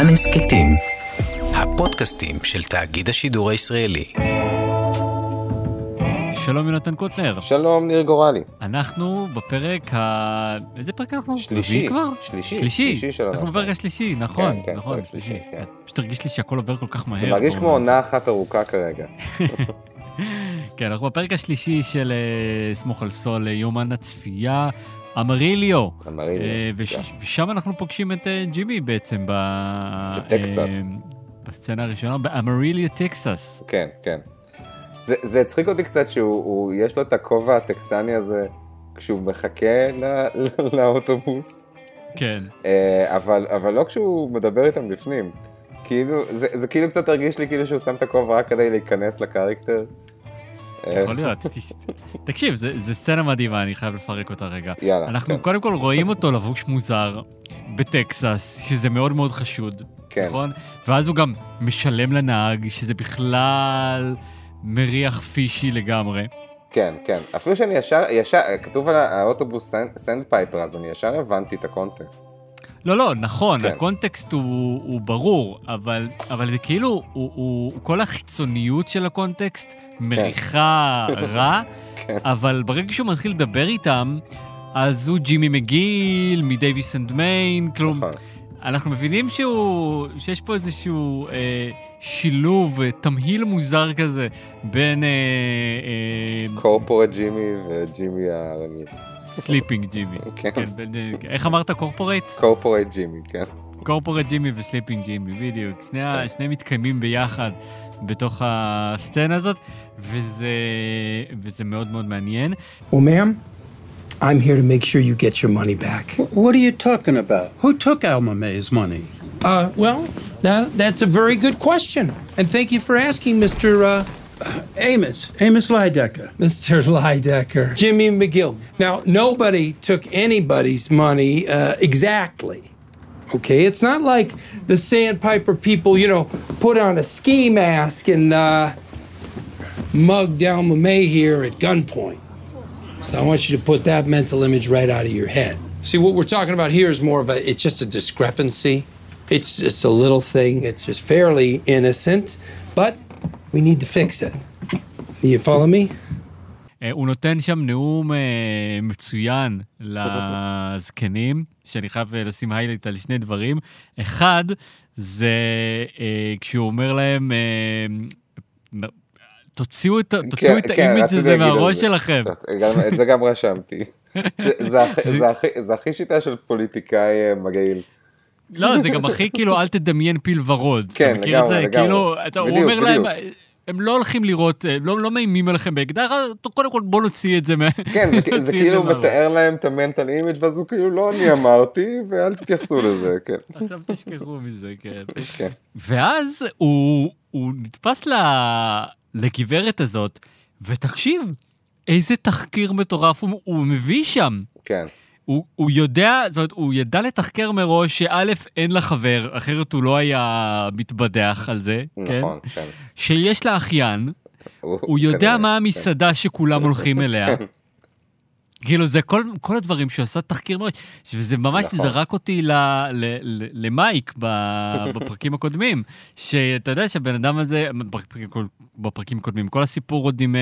כאן הסכתים, הפודקאסטים של תאגיד השידור הישראלי. שלום יונתן קוטנר. שלום ניר גורלי. אנחנו בפרק ה... איזה פרק אנחנו? שלישי. כבר? שלישי. שלישי. שלישי של אנחנו בפרק השלישי, נכון. כן, כן, נכון, פרק שלישי, כן. פשוט הרגיש לי שהכל עובר כל כך מהר. זה מרגיש כמו עונה אחת ארוכה כרגע. כן, אנחנו בפרק השלישי של אה, סמוך על סול, אה, יומן הצפייה, אמריליו. אמריליו, אה, וש- כן. ושם אנחנו פוגשים את אה, ג'ימי בעצם ב... בטקסס. אה, בסצנה הראשונה, באמריליו, טקסס. כן, כן. זה, זה הצחיק אותי קצת שהוא, הוא- יש לו את הכובע הטקסני הזה כשהוא מחכה ל, לאוטובוס, כן. אבל, אבל לא כשהוא מדבר איתם בפנים. כאילו, זה, זה כאילו קצת הרגיש לי כאילו שהוא שם את הכובע רק כדי להיכנס לקרקטר. אה, יכול להיות. תש- תקשיב, זה סצנה מדהימה, אני חייב לפרק אותה רגע. יאללה, אנחנו כן. קודם כל רואים אותו לבוש מוזר בטקסס, שזה מאוד מאוד חשוד, כן. נכון? ואז הוא גם משלם לנהג, שזה בכלל מריח fishy לגמרי. כן, כן. אפילו שאני ישר, ישר, כתוב על האוטובוס Sandpiper, אז אני ישר הבנתי את הקונטקסט. לא, לא, נכון, כן. הקונטקסט הוא, הוא ברור, אבל, אבל זה כאילו, הוא, הוא, כל החיצוניות של הקונטקסט מריחה רע, כן. אבל ברגע שהוא מתחיל לדבר איתם, אז הוא ג'ימי מקגיל מ Davis and Main, כלום, נכון. אנחנו מבינים שהוא, שיש פה איזשהו אה, שילוב, אה, תמהיל מוזר כזה בין אה, אה, corporate ג'ימי וג'ימי הרגיל. Slippin' ג'ימי. כן. כן, אה, איך אמרת corporate? corporate ג'ימי, כן. corporate ג'ימי ו Slippin' ג'ימי, בדיוק. שני, ה- שניהם מתקיימים ביחד בתוך הסצנה הזאת, וזה, וזה מאוד מאוד מעניין. Well, ma'am, I'm here to make sure you get your money back. What are you talking about? Who took Alma May's money? Uh, well, that, that's a very good question. And thank you for asking, Mr. Uh, Amos. Amos Lydecker. Mr. Lydecker. Jimmy McGill. Now, nobody took anybody's money uh, exactly. Okay, it's not like the Sandpiper people, you know, put on a ski mask and uh, mugged Alma May here at gunpoint. So I want you to put that mental image right out of your head. See, what we're talking about here is more of a, it's just a discrepancy. It's just a little thing. It's just fairly innocent, but we need to fix it. You follow me? אה, הוא נותן שם נאום אה, מצוין לזקנים, שאני חייב אה, לשים היילייט על שני דברים. אחד, זה כשהוא אומר להם, תוציאו את, כן, כן, האימיג' הזה מהראש זה. שלכם. את זה גם רשמתי. זה הכי- שיטה של פוליטיקאי מגעיל. לא, זה גם הכי כאילו, אל תדמיין פיל ורוד. כן, את לגמרי, זה? לגמרי. כאילו, אתה, הוא בדיוק, אומר להם, בדיוק. הם לא הולכים לראות, אה, לא, לא מאיימים עליכם באקדח, קודם כל בוא נוציא את זה מה... כן, זה- זה כאילו. מתאר להם את המנטל אימיג' ואז הוא כאילו לא אני אמרתי ואל תתייחסו לזה, כן. עכשיו תשכחו מזה, כן. כן. ואז הוא, הוא נתפס ל, לגברת הזאת, ותקשיב, איזה תחקיר מטורף הוא, הוא מביא שם. כן, הוא, הוא יודע, זאת אומרת, הוא ידע לתחקר מראש שא', אין לה חבר, אחרת הוא לא היה מתבדח על זה, כן? נכון, כן. שיש לה אחיין, הוא יודע כנראה, מה כן. המסעדה שכולם הולכים אליה. כאילו זה כל, כל הדברים שהוא עשה תחקיר מראש, וזה ממש נכון. זרק אותי ל, ל, ל, למייק בפרקים הקודמים, שאתה יודע שהבן אדם הזה, בפרקים, בפרקים הקודמים, כל הסיפור עוד עם, אה,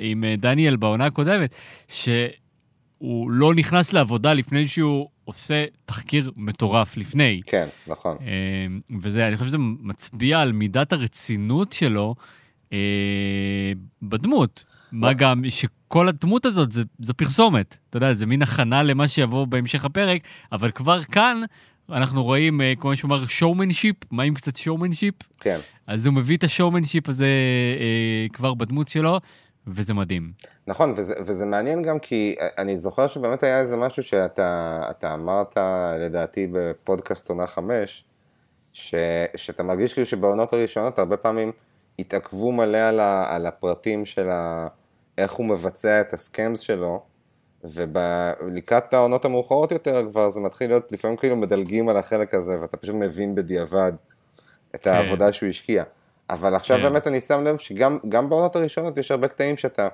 עם אה, דניאל בעונה הקודמת, שהוא לא נכנס לעבודה לפני שהוא עושה תחקיר מטורף לפני. כן, נכון. אה, וזה, אני חושב שזה מצביע על מידת הרצינות שלו אה, בדמות. מה גם שכל הדמות הזאת זה, זו פרסומת. אתה יודע, זה מין הכנה למה שיבוא בהמשך הפרק, אבל כבר כאן אנחנו רואים, אה, כמו שהוא אמר, שואומנשיפ, מה עם קצת שואומנשיפ? כן. אז הוא מביא את השואומנשיפ הזה אה, כבר בדמות שלו, וזה מדהים. נכון, וזה, וזה מעניין גם כי אני זוכר שבאמת היה איזה משהו שאתה אתה אמרת לדעתי בפודקאסט עונה חמש, ש, שאתה מרגיש כאילו שבעונות הראשונות הרבה פעמים התעכבו מלא על, ה, על הפרטים של ה, איך הוא מבצע את הסקאמס שלו, ולקראת העונות המאוחרות יותר כבר זה מתחיל להיות, לפעמים כאילו מדלגים על החלק הזה ואתה פשוט מבין בדיעבד את העבודה שהוא השקיע. אבל עכשיו כן. באמת אני שם לב שגם גם בעונות הראשונות יש הרבה קטעים שאתה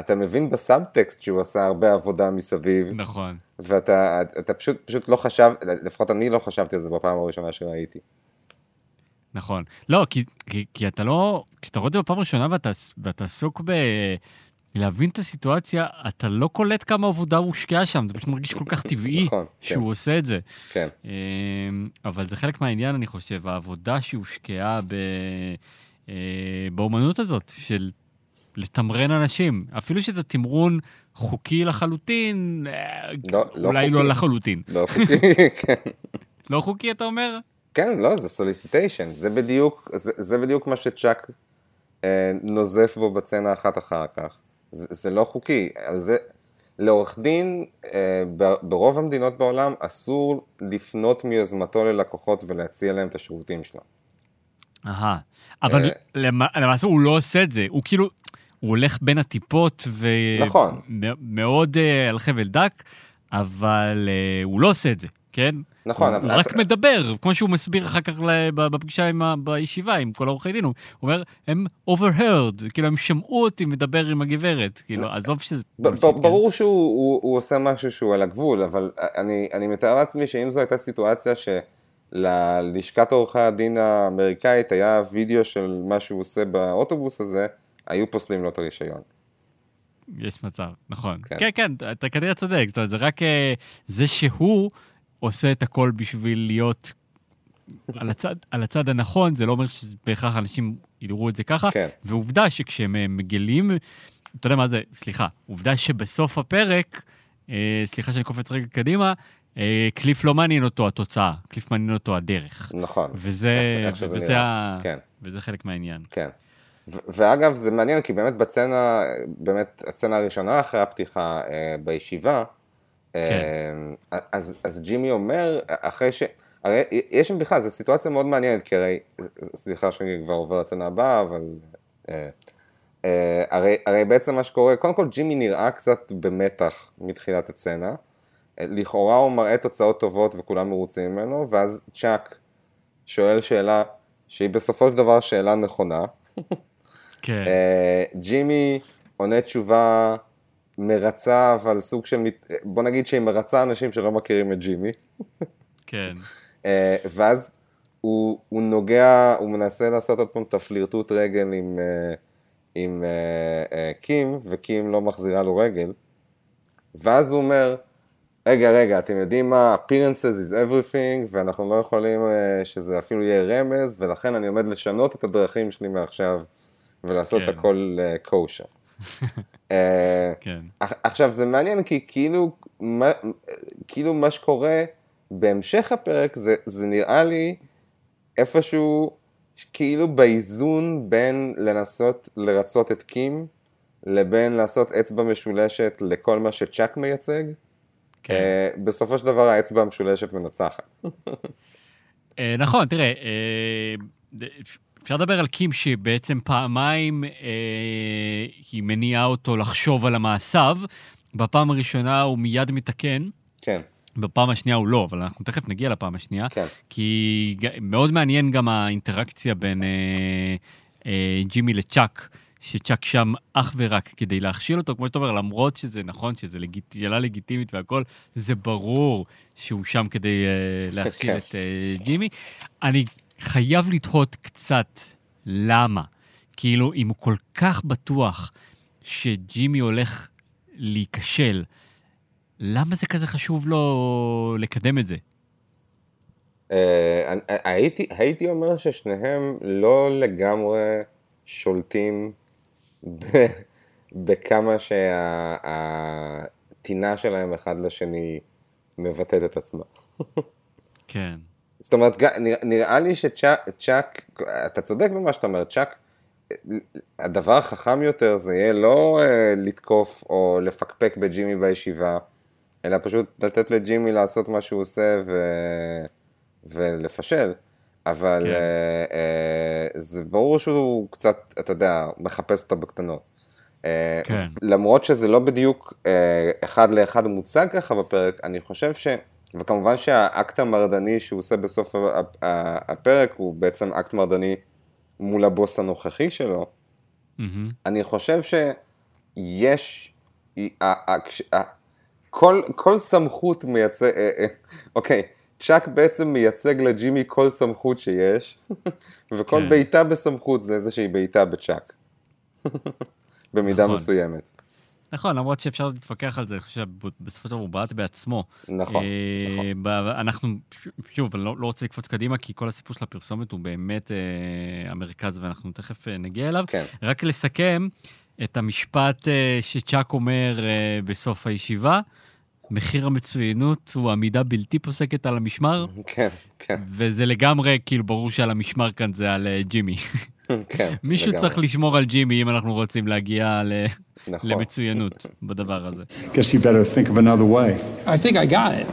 אתה מבין בסאבטקסט שהוא עשה הרבה עבודה מסביב, נכון. ואתה אתה פשוט, פשוט לא חשב, לפחות אני לא חשבתי על זה בפעם הראשונה שראיתי. נכון. לא, כי, כי, כי אתה לא, כשאתה רואה את זה בפעם הראשונה ואתה, ואתה עסוק ב... להבין את הסיטואציה, אתה לא קולט כמה עבודה הושקעה שם, זה פשוט מרגיש כל כך טבעי נכון, שהוא כן. עושה את זה. כן, אמ, אבל זה חלק מהעניין, אני חושב, העבודה שהושקעה ב... אה, באומנות הזאת, של לתמרן אנשים. אפילו שזה תמרון חוקי לחלוטין, אה, לא- לא אולי לא חוקי. לחלוטין. לא חוקי, כן. לא חוקי, אתה אומר? כן, לא, זה סוליסיטיישן, זה בדיוק, זה, זה בדיוק מה שצ'אק אה, נוזף בו בצנה אחת אחר כך. זה, זה לא חוקי, על זה, לעורך דין אה, ברוב המדינות בעולם אסור לפנות מיוזמתו ללקוחות ולהציע להם את השירותים שלו. אהה. אבל אה, למ- למעשה הוא לא עושה את זה, הוא כאילו, הוא הולך בין הטיפות, נכון. ומאוד אה, על חבל דק, אבל אה, הוא לא עושה את זה, כן? נכון, הוא, רק מדבר, כמו שהוא מסביר אחר כך בפגישה עם ה- בישיבה עם כל העורכי דין, הוא אומר, הם overheard, כאילו הם שמעו אותי מדבר עם הגברת, כאילו, עזוב שזה... ב- bullshit, ב- כן? ברור שהוא הוא, הוא עושה משהו שהוא על הגבול, אבל אני, אני מתאר לעצמי שאם זו הייתה סיטואציה שללשכת עורכי הדין האמריקאית היה וידאו של מה שהוא עושה באוטובוס הזה, היו פוסלים לו את הרישיון. יש מצב, נכון. כן. כן, כן, אתה כנראה צודק, זאת אומרת, זה רק אה, זה שהוא עושה את הכל בשביל להיות על הצד, על הצד הנכון, זה לא אומר שבהכרח אנשים יראו את זה ככה. כן. ועובדה שכשהם אה, מגלים, אתה יודע מה זה, סליחה, עובדה שבסוף הפרק, אה, סליחה שאני קופץ רגע קדימה, אה, קליף לא מעניין אותו התוצאה, קליף מעניין אותו הדרך. נכון. וזה, איך- איך וזה. ה... כן. וזה חלק מהעניין. כן. ו- ואגב, זה מעניין, כי באמת בצנה, באמת, הצנה הראשונה אחרי הפתיחה אה, בישיבה, אה, אז, אז ג'ימי אומר, אחרי ש... הרי יש שם בכלל, זו סיטואציה מאוד מעניינת, כי הרי, סליחה שאני כבר עובר לצנה הבאה, אבל... אה, אה, הרי, הרי בעצם מה שקורה, קודם כל ג'ימי נראה קצת במתח מתחילת הצנה. אה, לכאורה הוא מראה תוצאות טובות וכולם מרוצים ממנו, ואז צ'אק שואל שאלה שהיא בסופו של דבר שאלה נכונה. כן, אה, ג'ימי עונה תשובה מרצה, אבל סוג של, מת- בוא נגיד שהיא מרצה אנשים שלא מכירים את ג'ימי. כן, אה, ואז הוא, הוא נוגע, הוא מנסה לעשות עוד פעם את הפלירטוט רגל עם, אה, עם אה, קים, וקים לא מחזירה לו רגל. ואז הוא אומר, רגע, רגע, אתם יודעים מה, appearances is everything, ואנחנו לא יכולים שזה אפילו יהיה רמז, ולכן אני עומד לשנות את הדרכים שלי מעכשיו, ולעשות כן. את הכל קושר. כן. עכשיו זה מעניין כי כאילו מה, כאילו מה שקורה בהמשך הפרק זה, זה נראה לי איפשהו כאילו באיזון בין לנסות לרצות את קים לבין לעשות אצבע משולשת לכל מה שצ'אק מייצג. כן. אה, בסופו של דבר האצבע המשולשת מנצחת. אה, נכון, תראה, אה, אפשר לדבר על קים שבעצם פעמיים אה, היא מניעה אותו לחשוב על המעשיו. בפעם הראשונה הוא מיד מתקן, כן, בפעם השנייה הוא לא, אבל אנחנו תכף נגיע לפעם השנייה. כן. כי מאוד מעניין גם האינטראקציה בין אה, אה, ג'ימי לצ'אק, שצ'אק שם אך ורק כדי להכשיל אותו, כמו שאתה אומר, למרות שזה נכון, שזה לגיט... שאלה לגיטימית והכל, זה ברור שהוא שם כדי אה, להכשיל כן. את אה, ג'ימי. אני חייב לתהות קצת למה. כאילו, אם הוא כל כך בטוח שג'ימי הולך להיכשל, למה זה כזה חשוב לו לקדם את זה? אה, הייתי, הייתי אומר ששניהם לא לגמרי שולטים ב, בכמה שהטינה שלהם אחד לשני מבטאת את עצמה. כן. זאת אומרת, נראה, לי שצ'אק, אתה צודק במה שאתה אומר, צ'אק, הדבר החכם יותר זה יהיה לא אה, לתקוף או לפקפק בג'ימי בישיבה, אלא פשוט לתת לג'ימי לעשות מה שהוא עושה ו... ולפשל. אבל כן. אה, אה, זה ברור שהוא קצת, אתה יודע, מחפש אותו בקטנות. אה, כן. למרות שזה לא בדיוק אה, אחד לאחד מוצג ככה בפרק, אני חושב ש... וכמובן שהאקט המרדני שהוא עושה בסוף הפרק הוא בעצם אקט מרדני מול הבוס הנוכחי שלו. מהמם. אני חושב יש, ה- ה- כש- ה- כל, כל סמכות מייצג, אה, אה, אוקיי, צ'אק בעצם מייצג לג'ימי כל סמכות שיש, וכל כן. בעיטה בסמכות זה איזושהי בעיטה בצ'אק. במידה נכון. מסוימת. נכון, למרות שאפשר להתווכח על זה, אני חושב שבסופו של דבר הוא בעט בעצמו. נכון, אה, נכון. אנחנו, שוב, אני לא, לא רוצה לקפוץ קדימה, כי כל הסיפור של הפרסומת הוא באמת אה, המרכז, ואנחנו תכף אה, נגיע אליו. כן. רק לסכם את המשפט שצ'אק אומר בסוף הישיבה, מחיר המצוינות הוא עמידה בלתי פוסקת על המשמר, כן, כן, וזה לגמרי, כאילו, ברור שעל המשמר כאן זה על ג'ימי. כן. מישהו לגמרי. צריך לשמור על ג'ימי אם אנחנו רוצים להגיע ל... נכון. למצוינות בדבר הזה. Guess you better think of another way. I think I got it.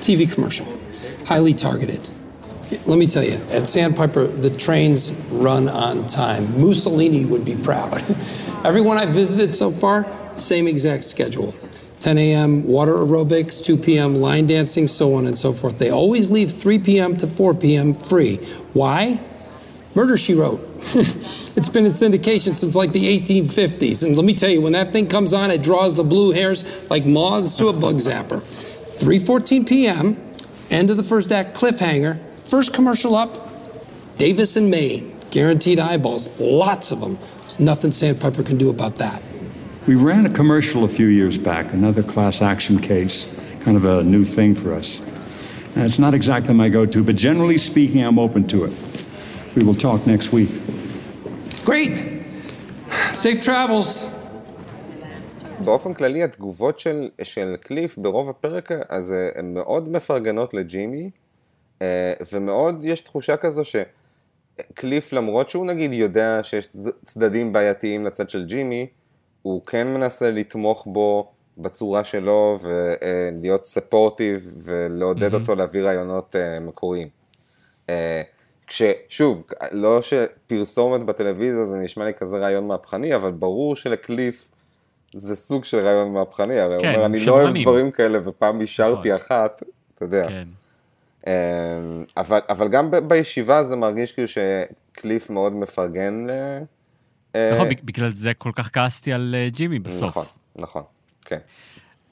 TV commercial, highly targeted. Let me tell you, at Sandpiper, the trains run on time. Mussolini would be proud. Everyone I visited so far, same exact schedule. 10 a.m. water aerobics, 2 p.m. line dancing, so on and so forth. They always leave 3 p.m. to 4 p.m. free. Why? Murder She Wrote. it's been in syndication since like the 1850s. And let me tell you, when that thing comes on, it draws the blue hairs like moths to a bug zapper. 3:14 p.m. End of the first act cliffhanger. First commercial up. Davis and Maine. Guaranteed eyeballs. Lots of them. There's nothing Sandpiper can do about that. We ran a commercial a few years back, another class action case, kind of a new thing for us. And it's not exactly my go to, but generally speaking, I'm open to it. We will talk next week. Great. Safe travels. באופן כללי התגובות של, של קליף ברוב הפרק הזה הן מאוד מפרגנות לג'ימי אה, ומאוד יש תחושה כזו שקליף למרות שהוא נגיד יודע שיש צד- צדדים בעייתיים לצד של ג'ימי הוא כן מנסה לתמוך בו בצורה שלו ולהיות ספורטיב ולעודד אותו להביא רעיונות אה, מקוריים. אה, כששוב, לא שפרסומת בטלוויזיה זה נשמע לי כזה רעיון מהפכני, אבל ברור שלקליף זה סוג של רעיון מהפכני, הרי הוא כן, אומר, אני לא אוהב שמרנים." דברים כאלה, ופעם אישרתי נכון. אחת, אתה יודע. כן. אמ, אבל, אבל גם ב- בישיבה זה מרגיש כאילו שקליף מאוד מפרגן ל... אה, נכון, בג- בגלל זה כל כך כעסתי על אה, ג'ימי בסוף. נכון, נכון, כן.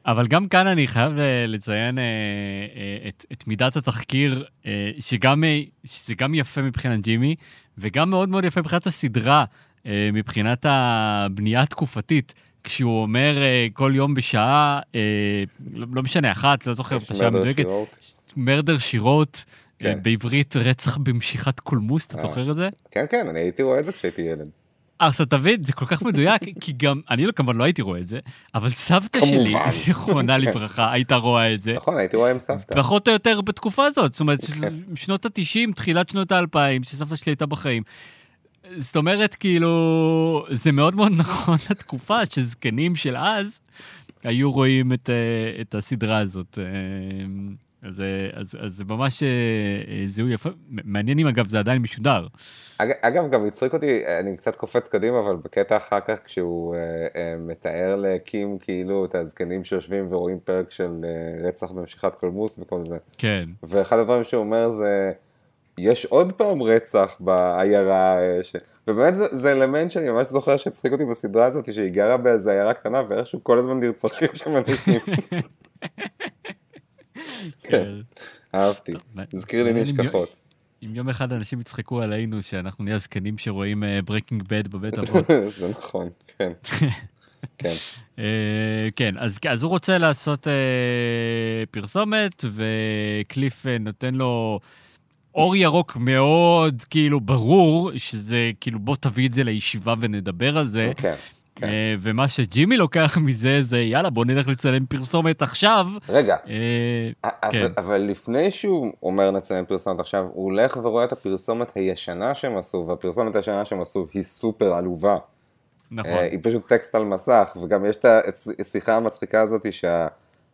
אבל גם כאן אני חייב אה, לציין אה, אה, את, את מידת התחקיר, אה, שגם, שזה גם יפה מבחינת ג'ימי, וגם מאוד מאוד יפה מבחינת הסדרה, אה, מבחינת הבנייה התקופתית. כשהוא אומר אה, כל יום בשעה, אה, לא, לא משנה, אחת, לא זוכר את השעה מרדר המדויקת. מרדר שירות, כן. בעברית רצח במשיכת קולמוס, אתה זוכר את זה? כן, כן, אני הייתי רואה את זה כשהייתי ילד. עכשיו תבין, זה כל כך מדויק, כי גם, אני כמובן לא הייתי רואה את זה, אבל סבתא שלי. זיכרונה לברכה, הייתה רואה את זה. נכון, הייתי רואה עם סבתא. פחות או יותר בתקופה הזאת, זאת אומרת, כן. שנות ה-90, תחילת שנות ה-2000, שסבתא שלי הייתה בחיים. זאת אומרת, כאילו, זה מאוד מאוד נכון לתקופה שזקנים של אז היו רואים את, אה, את הסדרה הזאת. אז, אה, אז, אז זה ממש אה, אה, זיהוי יפה. מעניין אם אגב זה עדיין משודר. אג- אגב, גם הצחיק אותי, אני קצת קופץ קדימה, אבל בקטע אחר כך, כשהוא אה, אה, מתאר לקים כאילו את הזקנים שיושבים ורואים פרק של אה, רצח במשיכת קולמוס וכל זה. כן. ואחד הדברים שהוא אומר זה, יש עוד פעם רצח בעיירה, ש... ובאמת זה, זה אלמנט שאני ממש זוכר שהצחיק אותי בסדרה הזאת, שהיא גרה באיזה עיירה קטנה, ואיכשהו כל הזמן נרצחים שם אנשים. כן. אהבתי, הזכיר לי מעניין אם נשכחות. אם יום אחד אנשים יצחקו עלינו שאנחנו נהיה זקנים שרואים ברקינג בד בבית אבות. זה נכון, כן. כן. אה, כן, אז, אז הוא רוצה לעשות אה, פרסומת, וקליף אה, נותן לו אור ירוק מאוד, כאילו, ברור, שזה כאילו, בוא תביא את זה לישיבה ונדבר על זה. כן. כן. אה, ומה שג'ימי לוקח מזה זה, יאללה, בוא נלך לצלם פרסומת עכשיו. רגע, אה, אבל, כן. אבל לפני שהוא אומר נצלם פרסומת עכשיו, הוא הולך ורואה את הפרסומת הישנה שהם עשו, והפרסומת הישנה שהם עשו היא סופר עלובה. נכון. אה, היא פשוט טקסט על מסך, וגם יש את השיחה המצחיקה הזאת שה...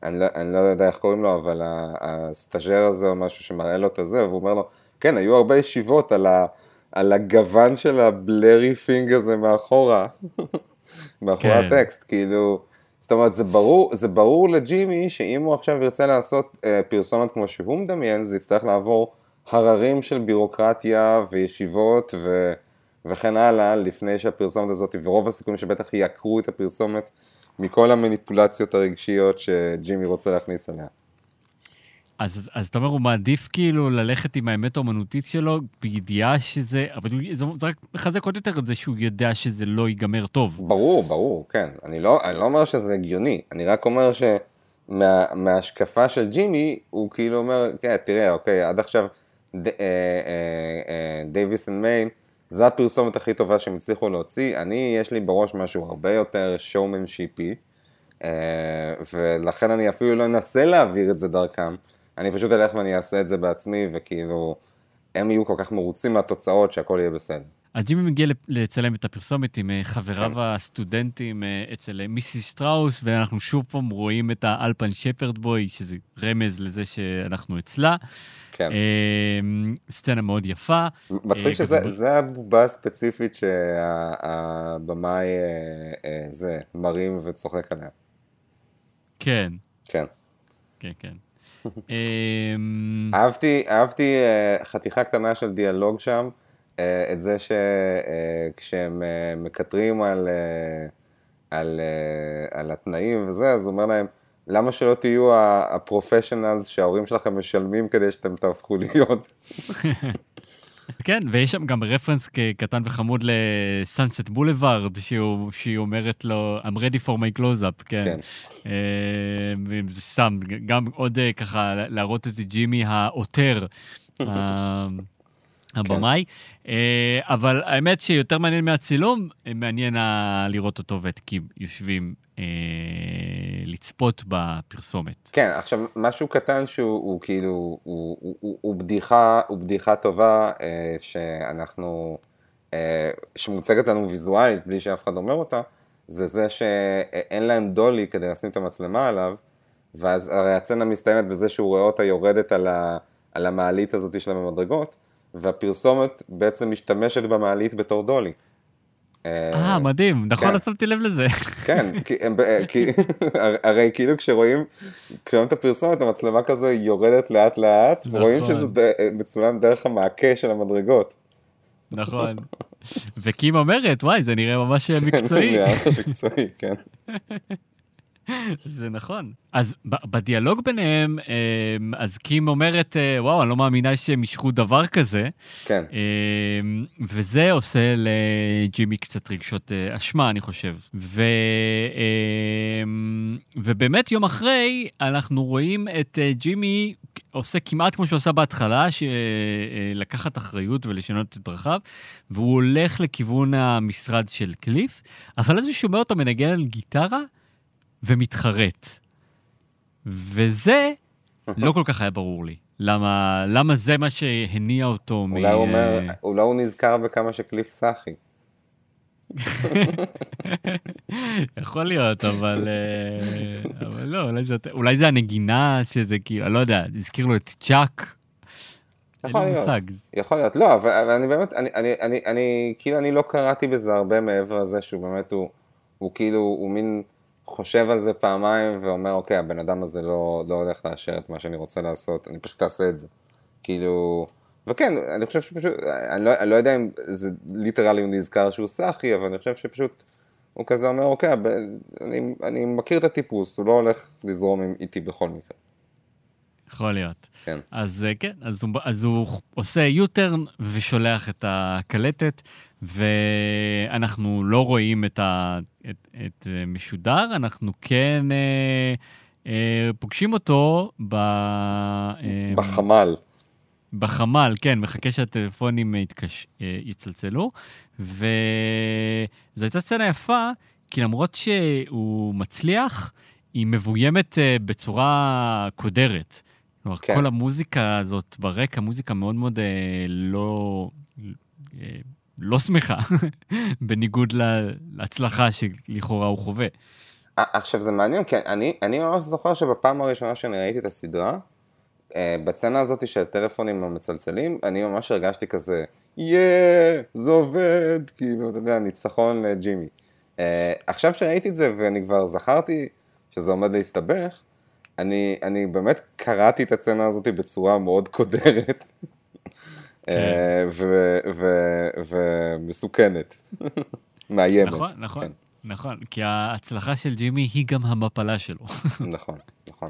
אני לא, אני לא יודע איך קוראים לו, אבל ה- הסטאז'ר הזה או משהו שמראה לו את הזה, והוא אומר לו, כן, היו הרבה ישיבות על, ה, על הגוון של ה blurry thing הזה מאחורה, מאחורי כן. הטקסט, כאילו, זאת אומרת, זה ברור, זה ברור לג'ימי שאם הוא עכשיו ירצה לעשות אה, פרסומת כמו שהוא מדמיין, זה יצטרך לעבור הררים של בירוקרטיה וישיבות ו... וכן הלאה, לפני שהפרסומת הזאת, ורוב הסיכויים שבטח יעקרו את הפרסומת מכל המניפולציות הרגשיות שג'ימי רוצה להכניס אליה. אז, אז אתה אומר, הוא מעדיף כאילו ללכת עם האמת האומנותית שלו, בידיעה שזה, אבל זה, זה רק מחזק עוד יותר את זה שהוא יודע שזה לא ייגמר טוב. ברור, ברור, כן. אני לא, אני לא אומר שזה הגיוני, אני רק אומר שמההשקפה של ג'ימי, הוא כאילו אומר, כן, תראה, אוקיי, עד עכשיו אה, אה, אה, Davis and Main, זו הפרסומת הכי טובה שהם הצליחו להוציא, אני, יש לי בראש משהו הרבה יותר showmanshipy, אה, ולכן אני אפילו לא אנסה להעביר את זה דרכם, אני פשוט אלך ואני אעשה את זה בעצמי, וכאילו, הם יהיו כל כך מרוצים מהתוצאות שהכל יהיה בסדר. אז ג'ימי מגיע לצלם את הפרסומת עם אה, חבריו כן. הסטודנטים אה, אצל אה, מיסיס שטראוס, ואנחנו שוב פעם רואים את האלפן שפרד בוי, שזה רמז לזה שאנחנו אצלה. כן. אה, סצנה מאוד יפה. מצחיק אה, שזה זה הבובה הספציפית שהבמאי זה מרים וצוחק עליה. כן, כן. כן, כן. אה, אהבתי, אהבתי אה, חתיכה קטנה של דיאלוג שם, אה, את זה שכשהם מקטרים על, אה, על, אה, על התנאים וזה, אז הוא אומר להם, למה שלא תהיו הפרופשיונלס שההורים שלכם משלמים כדי שאתם תהפכו להיות? כן, ויש שם גם רפרנס קטן וחמוד לסאנסט בולווארד, שהיא אומרת לו, I'm ready for my close-up, כן. כן. אה, סתם, גם עוד אה, ככה להראות את ג'ימי העותר, ה- הבמאי. אה, אבל האמת שיותר מעניין מהצילום, אה, מעניין לראות אותו ואת קים יושבים אה, לצפות בפרסומת. כן, עכשיו, משהו קטן שהוא הוא כאילו, הוא, הוא, הוא, הוא, בדיחה, הוא בדיחה טובה, אה, שאנחנו, אה, שמוצגת לנו ויזואלית, בלי שאף אחד אומר אותה, זה זה שאין להם דולי כדי לשים את המצלמה עליו, ואז הרי הסצנה מסתיימת בזה שהוא רואה אותה יורדת על, ה, על המעלית הזאת של המדרגות, והפרסומת בעצם משתמשת במעלית בתור דולי. אה, מדהים, נכון, כן. לא שמתי לב לזה. כן, כי, כי, הרי כאילו כשרואים, כשרואים את הפרסומת, המצלמה כזה יורדת לאט לאט, נכון. רואים שזה ד- מצולם דרך המעקה של המדרגות. נכון. וקים אומרת, וואי, זה נראה ממש מקצועי. נראה ממש מקצועי, כן. זה נכון. אז בדיאלוג ביניהם, אמ, אז קים אומרת, אה, וואו, אני לא מאמינה שהם אישרו דבר כזה, כן, אמ, וזה עושה לג'ימי קצת רגשות אה, אשמה, אני חושב. ו, אמ, ובאמת, יום אחרי, אנחנו רואים את אה, ג'ימי עושה כמעט כמו שהוא עשה בהתחלה, שלקחת אחריות ולשנות את דרכיו, והוא הולך לכיוון המשרד של קליף, אבל אז הוא שומע אותו מנגן על גיטרה, ומתחרט. וזה לא כל כך היה ברור לי. למה, למה זה מה שהניע אותו מ... אולי הוא אומר, אולי הוא נזכר בכמה שקליף סאחי. יכול להיות, אבל, אה, אבל לא, אולי זה, אולי זה הנגינה שזה כאילו, אני לא יודע, הזכיר לו את צ'אק. יכול להיות. מושג. יכול להיות, לא, אבל אבל אני באמת, אני, אני, אני, אני, כאילו אני לא קראתי בזה הרבה מעבר לזה שהוא באמת, הוא, הוא כאילו, הוא מין חושב על זה פעמיים ואומר, אוקיי, הבן אדם הזה לא, לא הולך לאשר את מה שאני רוצה לעשות, אני פשוט אעשה את זה. כאילו, וכן, אני חושב שפשוט, אני לא, אני לא יודע אם זה ליטרלי הוא נזכר שהוא סאחי, אבל אני חושב שפשוט, הוא כזה אומר, אוקיי, אני, אני מכיר את הטיפוס, הוא לא הולך לזרום איתי בכל מקרה. יכול להיות. כן. אז אה, כן, אז הוא, אז הוא עושה יוטרן ושולח את הקלטת, ואנחנו לא רואים את, ה, את, את אה, משודר, אנחנו כן אה, אה, פוגשים אותו ב, אה, בחמ"ל. בחמ"ל, כן, מחכה שהטלפונים יתקש... אה, יצלצלו, וזו הייתה סצנה יפה, כי למרות שהוא מצליח, היא מבוימת אה, בצורה קודרת. כלומר, כן. כל המוזיקה הזאת ברקע, מוזיקה מאוד מאוד לא, לא שמחה, בניגוד לה- להצלחה שלכאורה הוא חווה. עכשיו זה מעניין, כי אני, אני ממש זוכר שבפעם הראשונה שאני ראיתי את הסדרה, אה, בצנה הזאת של הטלפונים המצלצלים, אני ממש הרגשתי כזה, יאה, זה עובד, כאילו, אתה יודע, ניצחון לג'ימי. אה, עכשיו שראיתי את זה ואני כבר זכרתי שזה עומד להסתבך, אני, אני באמת קראתי את הסצנה הזאת בצורה מאוד קודרת. אה, ומסוכנת, מאיימת. נכון, נכון, כן, נכון, כי ההצלחה של ג'ימי היא גם המפלה שלו. נכון, נכון.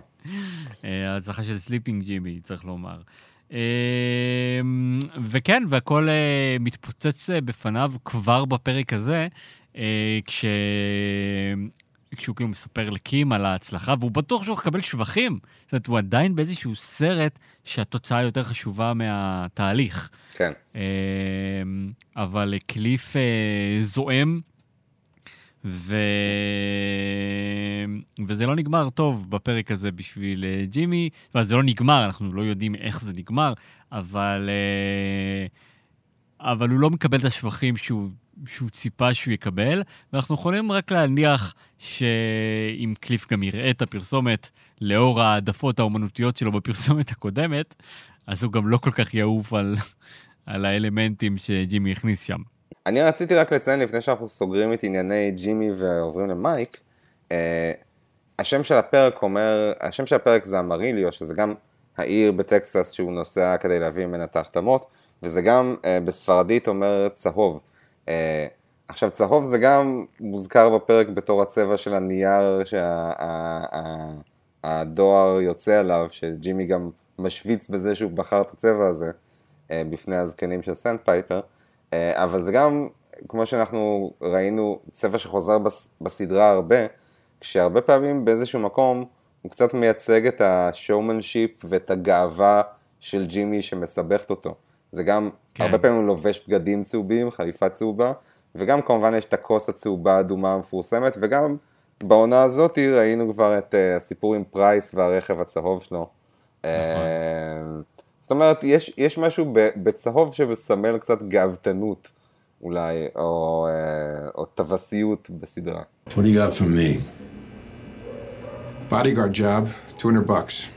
אה, ההצלחה של Slippin' ג'ימי, צריך לומר. אה, וכן, והכל אה, מתפוצץ בפניו כבר בפרק הזה, כש... כשהוא כאילו מספר לקים על ההצלחה, והוא בטוח שהוא יקבל שבחים. זאת אומרת, הוא עדיין באיזשהו סרט שהתוצאה יותר חשובה מהתהליך. כן. אה, אבל קליף אה, זועם, ו... וזה לא נגמר טוב בפרק הזה בשביל אה, ג'ימי. זאת אומרת, זה לא נגמר, אנחנו לא יודעים איך זה נגמר, אבל, אה, אבל הוא לא מקבל את השבחים שהוא, שהוא ציפה שהוא יקבל, ואנחנו יכולים רק להניח שאם קליף גם יראה את הפרסומת, לאור העדפות האומנותיות שלו בפרסומת הקודמת, אז הוא גם לא כל כך יעוף על, על האלמנטים שג'ימי הכניס שם. אני רציתי רק לציין לפני שאנחנו סוגרים את ענייני ג'ימי ועוברים למייק, אה, השם של הפרק אומר, השם של הפרק זה אמריליו, שזה גם העיר בטקסס שהוא נוסע כדי להביא ממנה את ההחתמות, וזה גם אה, בספרדית אומר צהוב. אה, עכשיו צהוב זה גם מוזכר בפרק בתור הצבע של הנייר שהדואר יוצא עליו, שג'ימי גם משוויץ בזה שהוא בחר את הצבע הזה אה, בפני הזקנים של סנט פייפר. אה, אבל זה גם, כמו שאנחנו ראינו, צבע שחוזר בס, בסדרה הרבה, כשהרבה פעמים באיזשהו מקום הוא קצת מייצג את ה showmanship ואת הגאווה של ג'ימי שמסבכת אותו. זה גם, כן. הרבה פעמים הוא לובש בגדים צהובים, חליפה צהובה, וגם כמובן יש את הכוס הצהובה האדומה המפורסמת, וגם בעונה הזאת ראינו כבר את אה, הסיפור עם פרייס והרכב הצהוב שלו. נכון. זאת אומרת, יש, יש משהו ב, בצהוב שמסמל קצת גאוותנות, אולי, או, אה, או טווסיות בסדרה. What do you got for me? Bodyguard job, 200 bucks.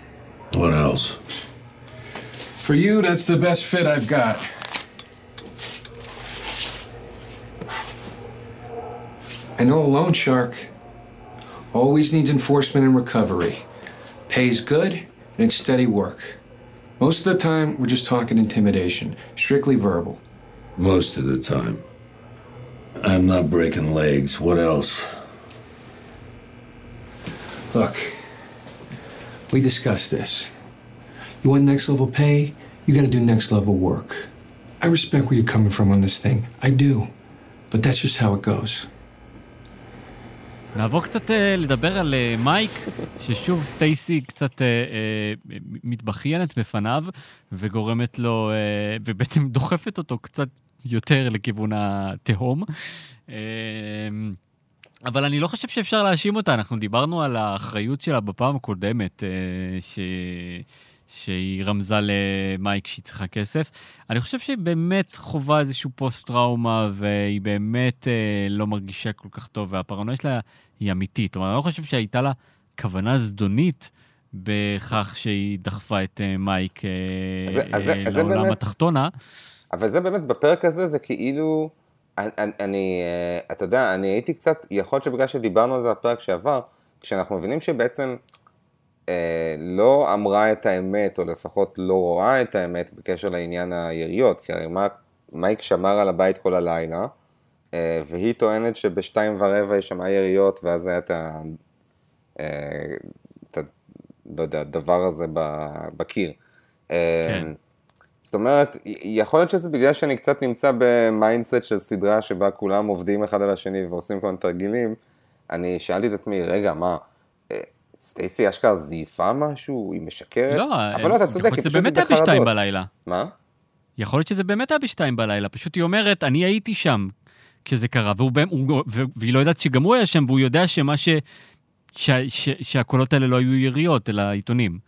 What else? For you, that's the best fit I've got. I know a loan shark always needs enforcement and recovery. Pays good, and it's steady work. Most of the time, we're just talking intimidation, strictly verbal. Most of the time. I'm not breaking legs. What else? Look, we discussed this. You want next level pay? You gotta do next level work. I respect where you're coming from on this thing. I do. But that's just how it goes. נעבור קצת אה, לדבר על אה, מייק, ששוב סטייסי קצת אה, אה, מתבכיינת בפניו, וגורמת לו, אה, ובעצם דוחפת אותו קצת יותר לכיוון התהום. אה, אבל אני לא חושב שאפשר להאשים אותה, אנחנו דיברנו על האחריות שלה בפעם הקודמת, אה, ש... שהיא רמזה למייק שהיא צריכה כסף. אני חושב שהיא באמת חווה איזשהו פוסט-טראומה, והיא באמת אה, לא מרגישה כל כך טוב, והפרנויה שלה היא אמיתית. כלומר, אני לא חושב שהייתה לה כוונה זדונית בכך שהיא דחפה את אה, מייק אה, אז זה- אז אה, אז לעולם באמת- התחתונה. אבל זה באמת, בפרק הזה זה כאילו, אני, אני- אני, אה, אתה יודע, אני הייתי קצת, יכול להיות שבגלל שדיברנו על זה בפרק שעבר, כשאנחנו מבינים שבעצם אה, לא אמרה את האמת, או לפחות לא רואה את האמת בקשר לעניין היריות, כי הרי מה- מייק שמר על הבית כל הלילה, אה, והיא טוענת שבשתיים ורבע היא שמעה יריות, ואז היה את ה... אה, את ה... לא יודע, הדבר הזה בקיר. אה, כן. זאת אומרת, יכול להיות שזה בגלל שאני קצת נמצא ב mindset של סדרה שבה כולם עובדים אחד על השני ועושים כל מיני תרגילים, אני שאלתי את עצמי, רגע, מה, סטייסי אשכרה זייפה משהו? היא משקרת? לא, אבל לא, אתה יכול צודק, להיות היא שזה פשוט באמת היה בשתיים בחרדות. בלילה. מה? יכול להיות שזה באמת היה בשתיים בלילה, פשוט היא אומרת, אני הייתי שם כשזה קרה, והוא, באמת- הוא, ו- והיא לא יודעת שגם הוא היה שם, והוא יודע שמה ש... ש, ש, שהקולות האלה לא היו יריות, אלא עיתונים.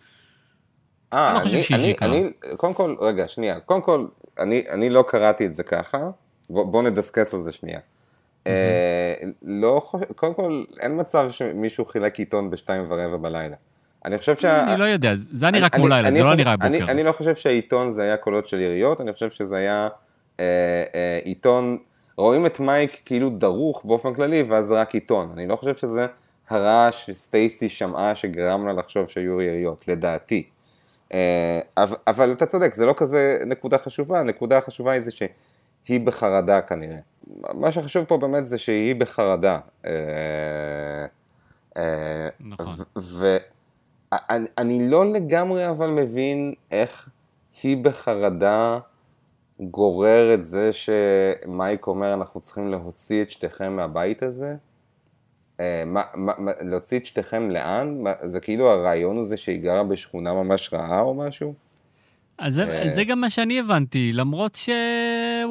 אה, אני לא חושב אני, אני. אני, קודם כל, רגע, שנייה, קודם כל, אני, אני לא קראתי את זה ככה, בוא, בוא נדסקס על זה שנייה. אה, לא, חוש- קודם כל, אין מצב שמישהו חילק עיתון בשתיים ורבע בלילה. אני חושב שה... אני לא יודע, זה היה נראה כמו לילה, זה לא חושב- נראה בוקר. אני לא חושב שהעיתון זה היה קולות של יריות, אני חושב שזה היה אה, אה, עיתון, רואים את מייק כאילו דרוך באופן כללי, ואז זה רק עיתון. אני לא חושב שזה הרעש שסטייסי שמעה שגרם לה לחשוב שהיו יריות, לדעתי. אבל, אבל אתה צודק, זה לא כזה נקודה חשובה, הנקודה החשובה היא זה שהיא בחרדה כנראה. מה שחשוב פה באמת זה שהיא בחרדה. אה, אה, נכון. ואני לא לגמרי אבל מבין איך היא בחרדה גורר את זה שמייק אומר אנחנו צריכים להוציא את שתיכם מהבית הזה. אה, מה, מה, מה, להוציא את שתיכם לאן? מה, זה כאילו הרעיון הוא זה שהיא גרה בשכונה ממש רעה או משהו? אז זה, אה. זה גם מה שאני הבנתי, למרות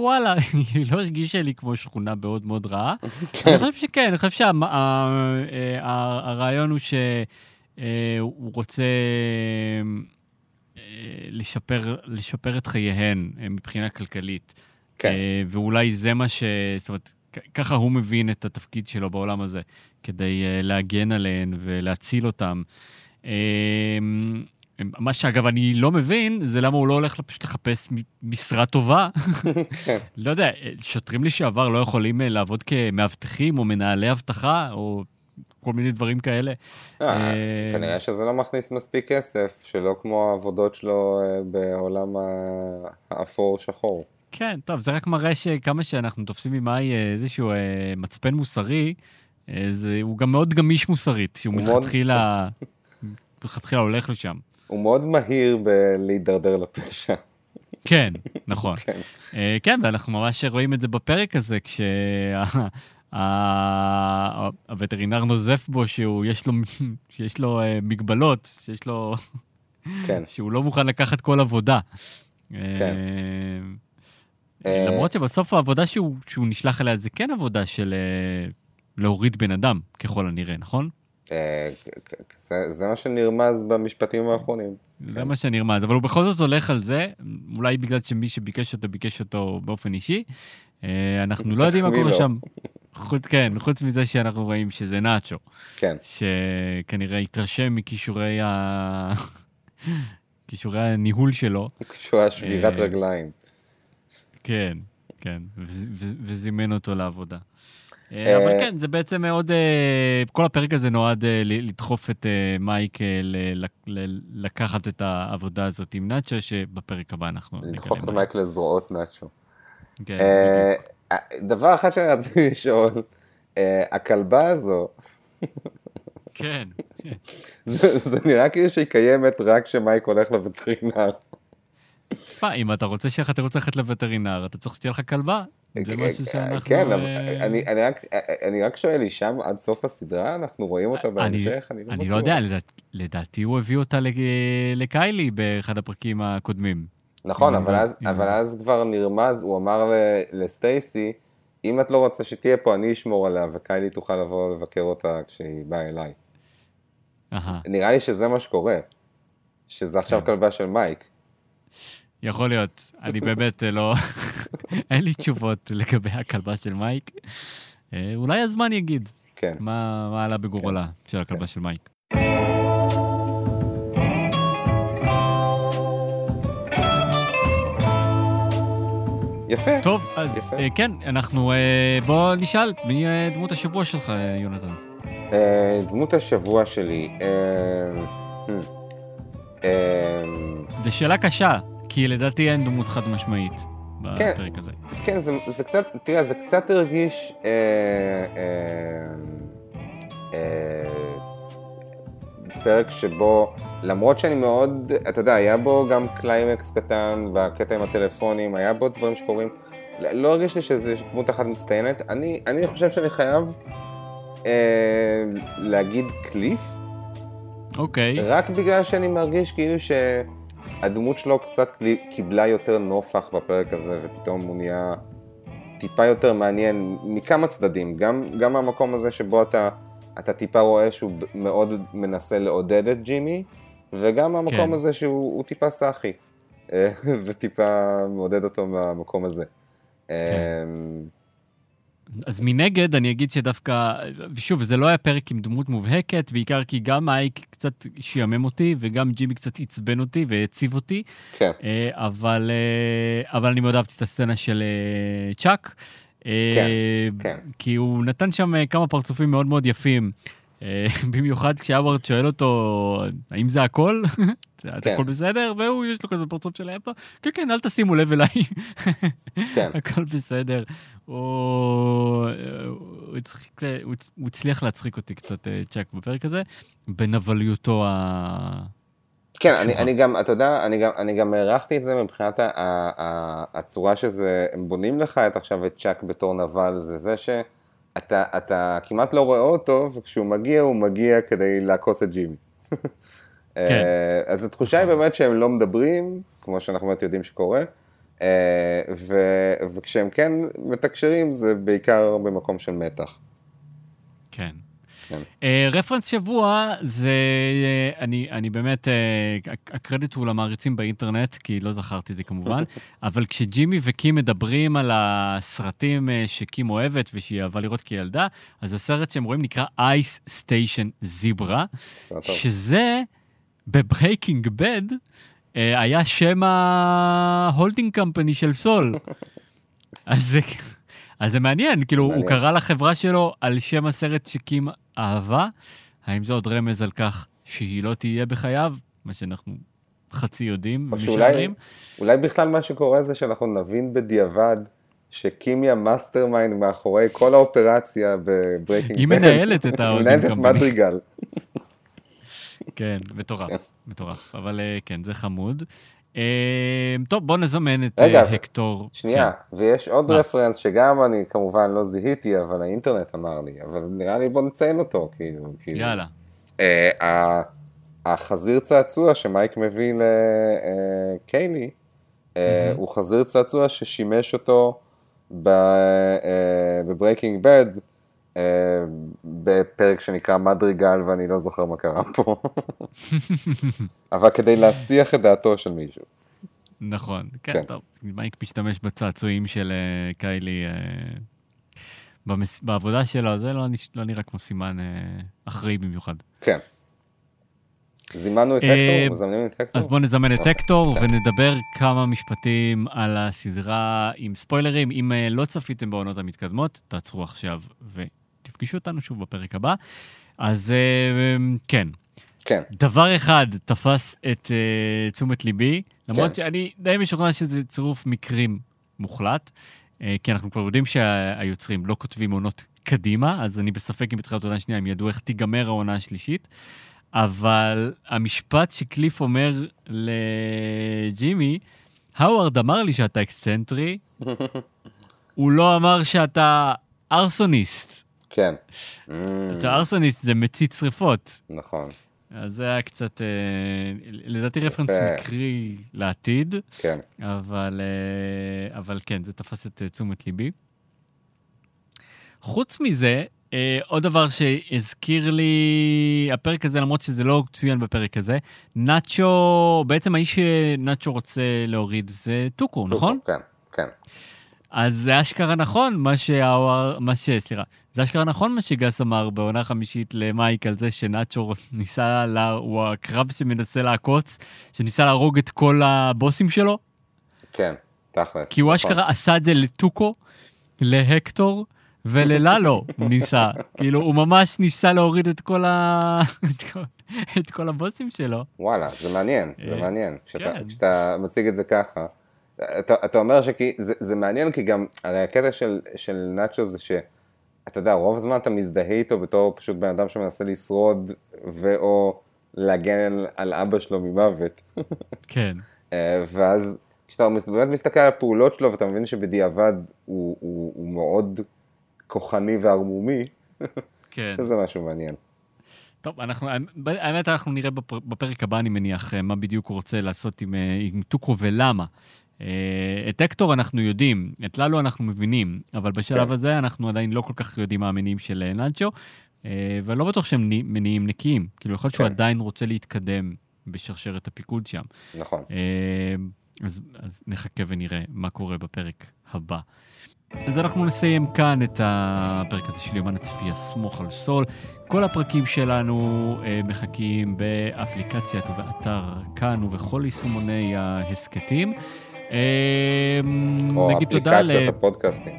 שוואלה, היא לא הרגישה לי כמו שכונה מאוד מאוד רעה. אני חושב שכן, אני חושב שהרעיון הוא שהוא רוצה אה, לשפר, לשפר את חייהן אה, מבחינה כלכלית. כן. אה, ואולי זה מה ש... זאת אומרת, ככה הוא מבין את התפקיד שלו בעולם הזה, כדי אה, להגן עליהן ולהציל אותן. מה שאגב אני לא מבין, זה למה הוא לא הולך פשוט לחפש משרה טובה. לא יודע, שוטרים לשעבר לא יכולים אה, לעבוד כמאבטחים או מנהלי אבטחה, או כל מיני דברים כאלה. אה, אה, כנראה שזה לא מכניס מספיק כסף, שלא כמו העבודות שלו בעולם ה- האפור שחור. כן, טוב, זה רק מראה שכמה שאנחנו תופסים ממאי איזשהו מצפן מוסרי, זה, הוא גם מאוד גמיש מוסרית, שהוא מלכתחילה הולך לשם. הוא מאוד מהיר בלהידרדר לפשע. כן, נכון. כן. אה, כן, ואנחנו ממש רואים את זה בפרק הזה, כשהווטרינר נוזף בו שיש לו, שיש לו אה, מגבלות, שיש לו, כן. שהוא לא מוכן לקחת כל עבודה. כן. אה, אה, למרות שבסוף העבודה שהוא, שהוא נשלח אליה זה כן עבודה של להוריד בן אדם, ככל הנראה, נכון? אה, כ- כ- זה- זה מה שנרמז במשפטים האחרונים. זה מה שנרמז, אבל הוא בכל זאת הולך על זה, אולי בגלל שמי שביקש אותו, ביקש אותו באופן אישי. אה, אנחנו לא יודעים מה קורה. שם. חוץ, כן, חוץ מזה שאנחנו רואים שזה נאצ'ו, כן. שכנראה התרשם מכישורי ה... כישורי הניהול שלו. שהוא היה שבירת אה, רגליים. כן, כן, וזימן אותו לעבודה. אה, אה, אבל כן, זה בעצם מאוד, אה, כל הפרק הזה נועד אה, לדחוף את אה, מייק אה, לקחת את העבודה הזאת עם נאצ'ו, שבפרק הבא אנחנו לדחוף את המייק לזרועות נאצ'ו. כן, אה. דבר אחד שאני רציתי לשאול, אה, הכלבה הזו, כן, זה זה נראה כאילו שהיא קיימת רק כשמייק הולך לווטרינר. תשמע, אם אתה רוצה לך תירוץ ללכת לווטרינר, אתה צריך שתהיה לך כלבה. זה משהו שאנחנו... כן, אה, אני- רק- שואל, היא שם עד סוף הסדרה? אנחנו רואים אותה בהמשך? אני בטוח. לא יודע, לדעת- לדעתי הוא הביא אותה לקיילי באחד הפרקים הקודמים. נכון, אבל אז, כבר נרמז, הוא אמר לסטייסי, אם את לא רוצה שתהיה פה, אני אשמור עליה, וקיילי תוכל לבוא לבקר אותה כשהיא באה אליי. נראה לי שזה מה שקורה. שזה עכשיו כן. כלבה של מייק. יכול להיות. אני באמת אה, לא... אין לי תשובות לגבי הכלבה של מייק. אה, אולי הזמן יגיד כן. מה מה עלה בגורלה של הכלבה של מייק. יפה. טוב, אז יפה. אה, כן, אנחנו... אה, בוא נשאל, מי אה, דמות השבוע שלך, יונתן? אה, דמות השבוע שלי. אה, hmm, זו שאלה קשה, כי לדעתי אין דמות חד משמעית כן. בפרק הזה. כן, זה, זה קצת, תראה, זה קצת הרגיש אה, אה, אה, פרק שבו, למרות שאני מאוד, אתה יודע, היה בו גם קליימקס קטן, והקטע עם הטלפונים, היה בו דברים שקורים, לא הרגיש לי שזה דמות אחת מצטיינת. אני, אני חושב שאני חייב אה, להגיד קליף, אוקיי, רק בגלל שאני מרגיש כאילו שהדמות שלו קצת קיבלה יותר נופח בפרק הזה, ופתאום הוא נהיה טיפה יותר מעניין מכמה צדדים, גם, גם מהמקום הזה שבו אתה, אתה טיפה רואה שהוא מאוד מנסה לעודד את ג'ימי, וגם מהמקום כן. הזה שהוא הוא טיפה סאחי, אה, וטיפה מעודד אותו מהמקום הזה. כן. אז מנגד אני אגיד שדווקא, ושוב, זה לא היה פרק עם דמות מובהקת, בעיקר כי גם מייק קצת שיאמם אותי, וגם ג'ימי קצת עצבן אותי והציב אותי, כן, אה, אבל, אה, אבל אני מאוד אהבתי את הסצנה של אה, צ'אק. כן, כן. כי הוא נתן שם כמה פרצופים מאוד מאוד יפים. אה, במיוחד כשהאווארד שואל אותו, האם זה הכל? זה כן. הכל בסדר? והוא, יש לו כזה פרצוף של האפה, כן, כן, אל תשימו לב אליי. כן. הכל בסדר. הוא הוא הצליח להצחיק אותי קצת, אה, צ'אק, בפרק הזה, בנבליותו ה... כן, אני. אני גם, אתה יודע, אני גם, אני גם הערכתי את זה מבחינת ה, ה, ה, הצורה שזה, הם בונים לך את עכשיו את צ'אק בתור נבל, זה זה שאתה אתה כמעט לא רואה אותו, וכשהוא מגיע, הוא מגיע כדי לעקוץ את ג'ימי. אה, אז התחושה היא באמת שהם לא מדברים, כמו שאנחנו באמת יודעים שקורה, אה, ו, וכשהם כן מתקשרים, זה בעיקר במקום של מתח. כן. כן. אה, רפרנס שבוע זה, אה, אני, אני באמת, אה, הק- הקרדיט הוא למעריצים באינטרנט, כי לא זכרתי את זה כמובן, אבל כשג'ימי וקים מדברים על הסרטים שקים אוהבת ושהיא אהבה לראות כילדה, אז הסרט שהם רואים נקרא Ice Station Zebra. שזה בברייקינג בד היה שם ה holding company של סול. אז זה, אז זה מעניין, כאילו, הוא מעניין. קרא לחברה שלו על שם הסרט שקים אהבה. האם זה עוד רמז על כך שהיא לא תהיה בחייו? מה שאנחנו חצי יודעים ומשערים. אולי בכלל מה שקורה זה שאנחנו נבין בדיעבד שקים היא ה mastermind מאחורי כל האופרציה ב Breaking היא מנהלת את ה- מנהלת את. מדריגל. כן, מטורף, מטורף. אבל אה, כן, זה חמוד. אה, טוב, בוא נזמן את רגע, אה, הקטור. שנייה, כן. ויש עוד מה? reference שגם אני כמובן לא זיהיתי, אבל האינטרנט אמר לי, אבל נראה לי בוא נציין אותו, כאילו. כאילו. יאללה. אה, החזיר צעצוע שמייק מביא לקיילי, אה, הוא חזיר צעצוע ששימש אותו ב Breaking Bad, בפרק שנקרא Madrigal ואני לא זוכר מה קרה פה, אבל כדי להסיח את דעתו של מישהו. נכון, כן, כן. טוב. מייק משתמש בצעצועים של אה, קיילי אה, במס- בעבודה שלו, זה לא נש- לא נראה כמו סימן אה, אחראי במיוחד. כן. זימנו את אה, הקטור? מזמנים את הקטור? אז בואו נזמן את אוקיי, הקטור כן. ונדבר כמה משפטים על הסדרה עם ספוילרים. אם אה, לא צפיתם בעונות המתקדמות, תעצרו עכשיו ותפגשו אותנו שוב בפרק הבא. אז אה, כן, כן, דבר אחד תפס את uh, תשומת ליבי, למרות כן. שאני די משוכנע שזה צירוף מקרים מוחלט, uh, כי אנחנו כבר יודעים שהיוצרים לא כותבים עונות קדימה, אז אני בספק אם בתחילת עונה שנייה הם ידעו איך תיגמר העונה השלישית, אבל המשפט שקליף אומר לג'ימי, האווארד אמר לי שאתה אקסצנטרי, הוא לא אמר שאתה arsonist. כן. Mm, אתה arsonist זה מצית שריפות. נכון, אז זה היה קצת, אה, לדעתי reference. מקרי לעתיד, כן. אבל, אה, אבל כן, זה תפס את אה, תשומת ליבי. חוץ מזה, עוד דבר שהזכיר לי הפרק הזה, למרות שזה לא צוין בפרק הזה, נאצ'ו, בעצם האיש שנאצ'ו רוצה להוריד זה טוקו, נכון? כן, כן. אז זה אשכרה נכון מה שהאוואר, מה ש... סליחה, זה אשכרה נכון מה שגס אמר בעונה חמישית למייק על זה שנאצ'ו ניסה, לה, הוא הקרב שמנסה לעקוץ, שניסה להרוג את כל הבוסים שלו, כן, תכלס. כי הוא נכון. אשכרה עשה את זה לטוקו, להקטור וללאלו הוא ניסה. כאילו, הוא ממש ניסה להוריד את כל, ה... את כל... הבוסים שלו. וואלה, זה מעניין, זה אה, מעניין. כן. כשאתה מציג את זה ככה, אתה, אתה אומר שכי, זה, זה מעניין כי גם, הרי הקטע של, של נאצ'ו זה שאתה יודע, רוב הזמן אתה מזדהה איתו בתור פשוט בן אדם שמנסה לשרוד, ואו להגן על, על אבא שלו ממוות. כן. אה, ואז כשאתה באמת מסתכל על הפעולות שלו ואתה מבין שבדיעבד הוא, הוא, הוא מאוד כוחני וערמומי, כן. זה משהו מעניין. טוב, אנחנו, האמת, אנחנו נראה בפר, בפרק הבא, אני מניח, אה, מה בדיוק הוא רוצה לעשות עם, אה, עם טוקו ולמה. אה, את הקטור אנחנו יודעים, את ללו אנחנו מבינים, אבל בשלב כן. הזה אנחנו עדיין לא כל כך יודעים מה המניעים של אה, נאצ'ו, אה, ואני לא בטוח שהם ני- מניעים נקיים. כאילו, יכול להיות שהוא כן. עדיין רוצה להתקדם בשרשרת הפיקוד שם. נכון. אז, אז נחכה ונראה מה קורה בפרק הבא. אז אנחנו נסיים כאן את הפרק הזה של יומן הצפייה, סמוך על סול. כל הפרקים שלנו אה, מחכים באפליקציית ובאתר כאן ובכל יישומוני ההסכתים. או נגיד תודה ל... אפליקציות הפודקאסטים.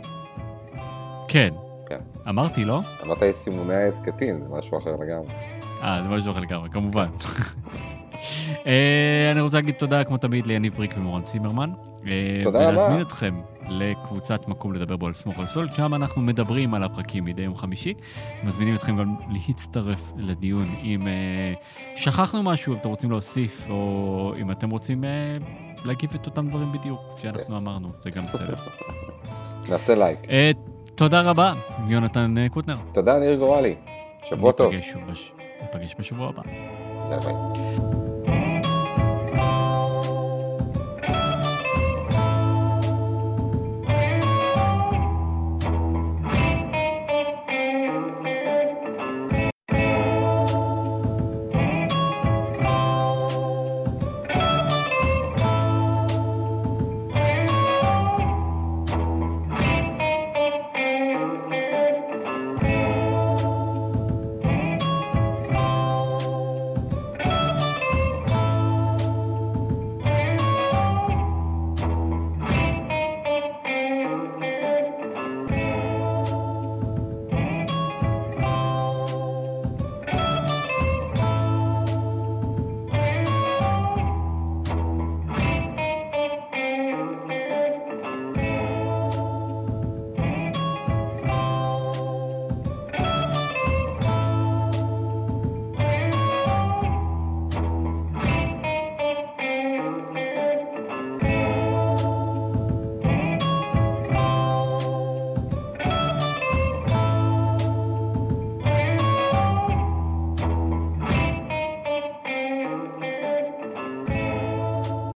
כן, כן. אמרתי, לא? אמרת יישומוני ההסכתים, זה משהו אחר לגמרי. אה, זה משהו אחר לגמרי, כמובן. אה, אני רוצה להגיד תודה, כמו תמיד, ליניב בריק ומורן צימרמן. אה, תודה רבה. ולהזמין אתכם לקבוצת מקום לדבר בו על סמוך על סול, שם אנחנו מדברים על הפרקים מדי יום חמישי. מזמינים אתכם גם להצטרף לדיון אם אה, שכחנו משהו, אם אתם רוצים להוסיף, או אם אתם רוצים אה, להגיב את אותם דברים בדיוק שאנחנו Yes. אמרנו, זה גם בסדר. נעשה לייק. אה, תודה רבה, יונתן אה, קוטנר. תודה, ניר גורלי. שבוע טוב. ניפגש בשבוע הבא. יאללה ביי.